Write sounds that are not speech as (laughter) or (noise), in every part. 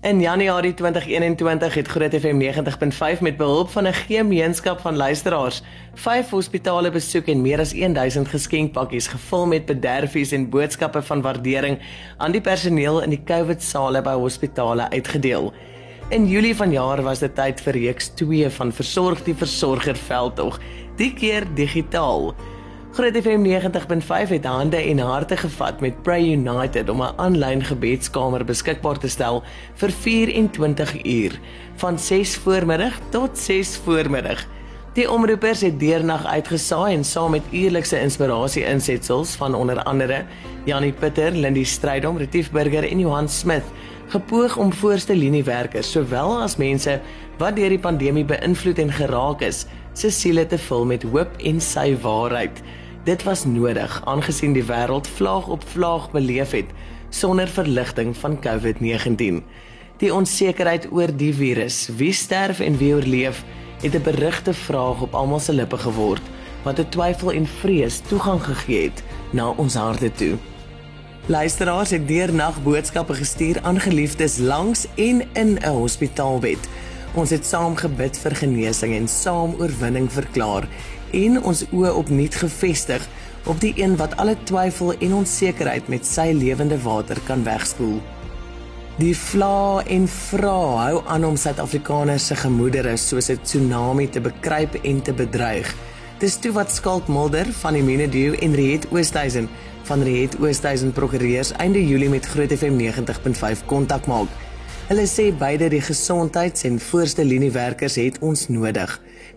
In Januarie 2021 het Groot FM 90.5 met behulp van 'n gemeenskap van luisteraars 5 hospitale besoek en meer as 1000 geskenkpakkies gevul met bederfies en boodskappe van waardering aan die personeel in die COVID-sale by hospitale uitgedeel. In Julie vanjaar was dit tyd vir reeks 2 van Versorg die Versorger veldtog, die keer digitaal. Groot FM 90.5 het hande en harte gevat met Pray United om 'n aanlyn gebedskamer beskikbaar te stel vir 24 uur van 6 voormiddag tot 6 voormiddag. Die omroepers het deernag uitgesaai en saam met eerlikse inspirasie insetsels van onder andere Janie Pieter, Lindie Strydom, Retief Burger en Johan Smith gepoog om voorste liniewerkers sowel as mense wat deur die pandemie beïnvloed en geraak is, se siele te vul met hoop en sy waarheid. Dit was nodig aangesien die wêreld vlaag op vlaag beleef het sonder verligting van COVID-19. Die onsekerheid oor die virus, wie sterf en wie oorleef, het 'n berigte vraag op almal se lippe geword wat 'n twyfel en vrees toegang gegee het na ons harte toe. Luisteraars het deernag boodskappe gestuur aan geliefdes langs en in 'n hospitaalbed. Ons het saam gebid vir genesing en saam oorwinning verklaar en ons oë opnuut gefestig op die een wat alle twyfel en onsekerheid met sy lewende water kan wegspoel. Die vla en vra hou aan om Suid-Afrikaners se gemoedere soos 'n tsunami te bekruip en te bedreig. Dis toe wat Skalk Mulder van die Minedew en Riet Oosthuizen van Riet Oosthuizen prokureurs einde Julie met Groot FM 90.5 kontak maak. Hulle sê beide die gesondheids- en voorste liniewerkers het ons nodig.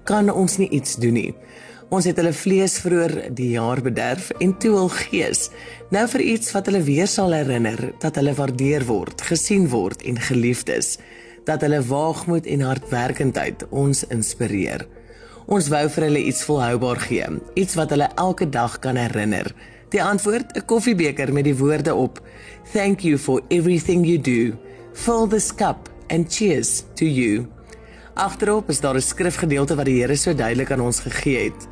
Kan ons nie iets doen nie? Ons het hulle vlees vroeër die jaar bederf en toe hul gees nou vir iets wat hulle weer sal herinner dat hulle waardeer word, gesien word en geliefd is, dat hulle waagmoed en hardwerkendheid ons inspireer. Ons wou vir hulle iets volhoubaar gee, iets wat hulle elke dag kan herinner. Die antwoord: 'n koffiebeker met die woorde op: Thank you for everything you do. Fill this cup and cheers to you. Agterop is daar 'n skrifgedeelte wat die Here so duidelik aan ons gegee het.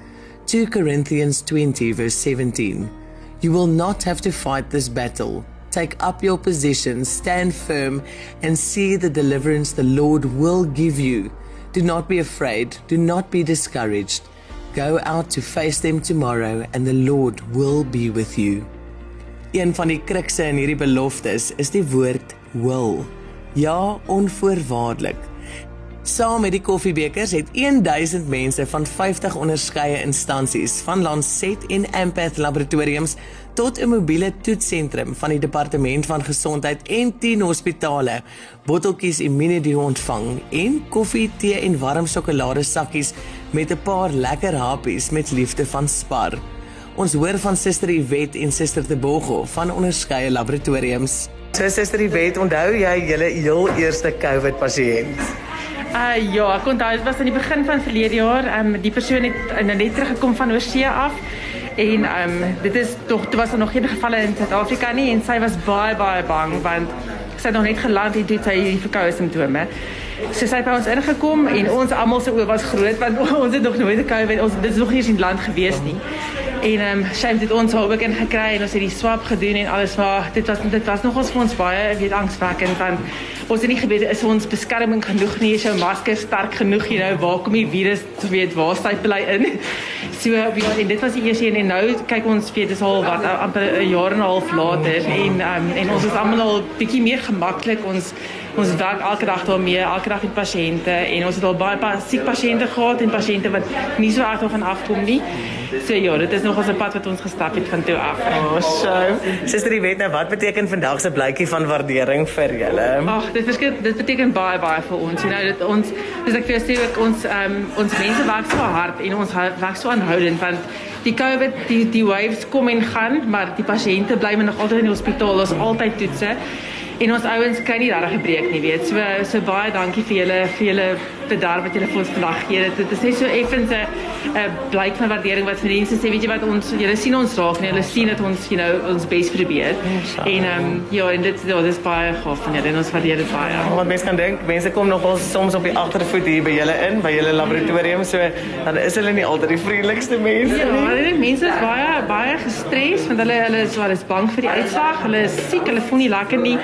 2 Corinthians 20, verse 17. You will not have to fight this battle. Take up your position, stand firm, and see the deliverance the Lord will give you. Do not be afraid, do not be discouraged. Go out to face them tomorrow, and the Lord will be with you. Een van die krukse in hierdie beloftes is die woord will. Ja, onvoorwaardelik. Saam met die koffiebekers het 1000 mense van 50 onderskeie instansies van Lancet en Empath laboratoriums tot 'n mobiele toetsentrum van die departement van gesondheid en 10 hospitale botteltjies Immunedio ontvang en koffie, tee en warm sjokolade sakkies met 'n paar lekker happies met liefde van Spar. Ons hoor van Suster Iwet en Suster Tebogo van onderskeie laboratoriums. So Suster Iwet, onthou jy julle heel eerste COVID pasiënt? Uh ja, ek onthou dit was aan die begin van verlede jaar. Ehm um, die persoon het nou net teruggekom van oorsee af. En ehm um, dit is tog dit was er nog geen gevalle in Suid-Afrika nie en sy was baie baie bang want sy het nog net geland en dit sy die verkoue simptome. So sy het by ons ingekom en ons almal se oë was groot want (laughs) ons het nog nooit 'n COVID ons dit is nog nie eens in land gewees nie. En ehm um, sy het ons al ook ingekry en ons het die swab gedoen en alles maar dit was dit was nog ons vir ons baie weet angswekkend want ons het nie geweet is ons beskerming genoeg nie, is jou masker sterk genoeg, jy nou waar kom die virus, weet waar styp bly in. (laughs) So ja, en dit was die eerste een en nou kyk ons weet dis al wat amper 'n jaar en 'n half later en um, en ons is almal al bietjie meer gemaklik ons ons werk elke dag daarmee, elke dag met pasiënte en ons het al baie pa siek pasiënte gehad en pasiënte wat nie so erg van afkom nie. So ja, dit is nog 'n pad wat ons gestap het van toe af. Oh, so. Suster, weet nou wat beteken vandag se blykie van waardering vir julle? Ag, dit verskil dit beteken baie baie vir ons. Jy nou dit ons dis ek vir sê ek ons um, ons mense werk so hard en ons werk so aanhoudend want die COVID die die waves kom en gaan, maar die pasiënte bly nog altyd in die hospitaal. Ons altyd toetse. En ons ouens kry nie daardie gebreek nie, weet. So so baie dankie vir julle vir julle bedarf wat julle vir ons vandag gee. Dit, is net so effens 'n 'n blyk van waardering wat mense sê, weet jy wat ons julle sien ons raak en hulle sien dat ons, you know, ons bes probeer. En ehm um, ja, en dit ja, dis baie gaaf van julle en ons waardeer dit baie. Wat mense kan dink, mense kom nog ons soms op die agtervoet hier by julle in, by julle laboratorium, so dan is hulle nie altyd die vriendelikste mense ja, nie. Ja, hulle mense is baie baie gestres want hulle hulle is wat is bang vir die uitslag. Hulle is siek, hulle voel nie lekker nie.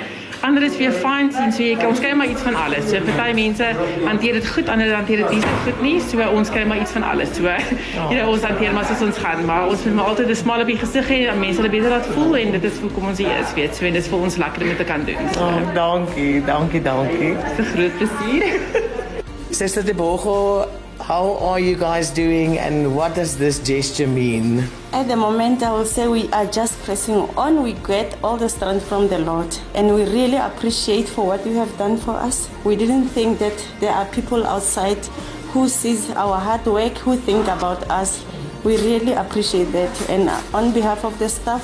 Ander is weer fine sien so jy ons kry maar iets van alles. So party mense hanteer dit goed, ander hanteer dit nie so goed nie. So ons kry maar iets van alles. So ja. (laughs) jy know, ons hanteer maar soos ons gaan, maar ons moet maar altyd 'n smal op die gesig hê en mense hulle beter laat voel en dit is hoekom ons hier is, weet. So en dit is vir ons lekker om dit te kan doen. So. Oh, dankie, dankie, dankie. Dis 'n groot plesier. (laughs) Sister Debogo, how are you guys doing and what does this gesture mean? At the moment, I will say we are just pressing on. We get all the strength from the Lord, and we really appreciate for what you have done for us. We didn't think that there are people outside who sees our hard work, who think about us. We really appreciate that, and on behalf of the staff,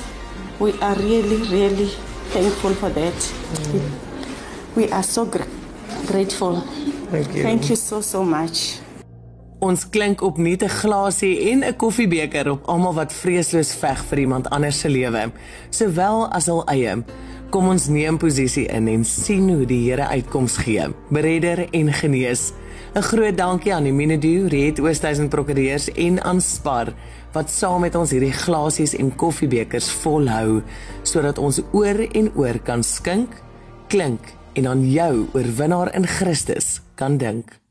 we are really, really thankful for that. Mm. We are so gr- grateful. Thank you. Thank you so so much. Ons klink op net 'n glasie en 'n koffiebeker op almal wat vreesloos veg vir iemand anders se lewe, sowel as hul eie. Kom ons neem posisie in en sien hoe die Here uitkoms gee. Beredder en genees. 'n Groot dankie aan die Minedu, Red Oosthuizen Prokureurs en aan Spar wat saam met ons hierdie glasies en koffiebekers volhou sodat ons oor en oor kan skink, klink en aan jou oorwinnaar in Christus kan dink.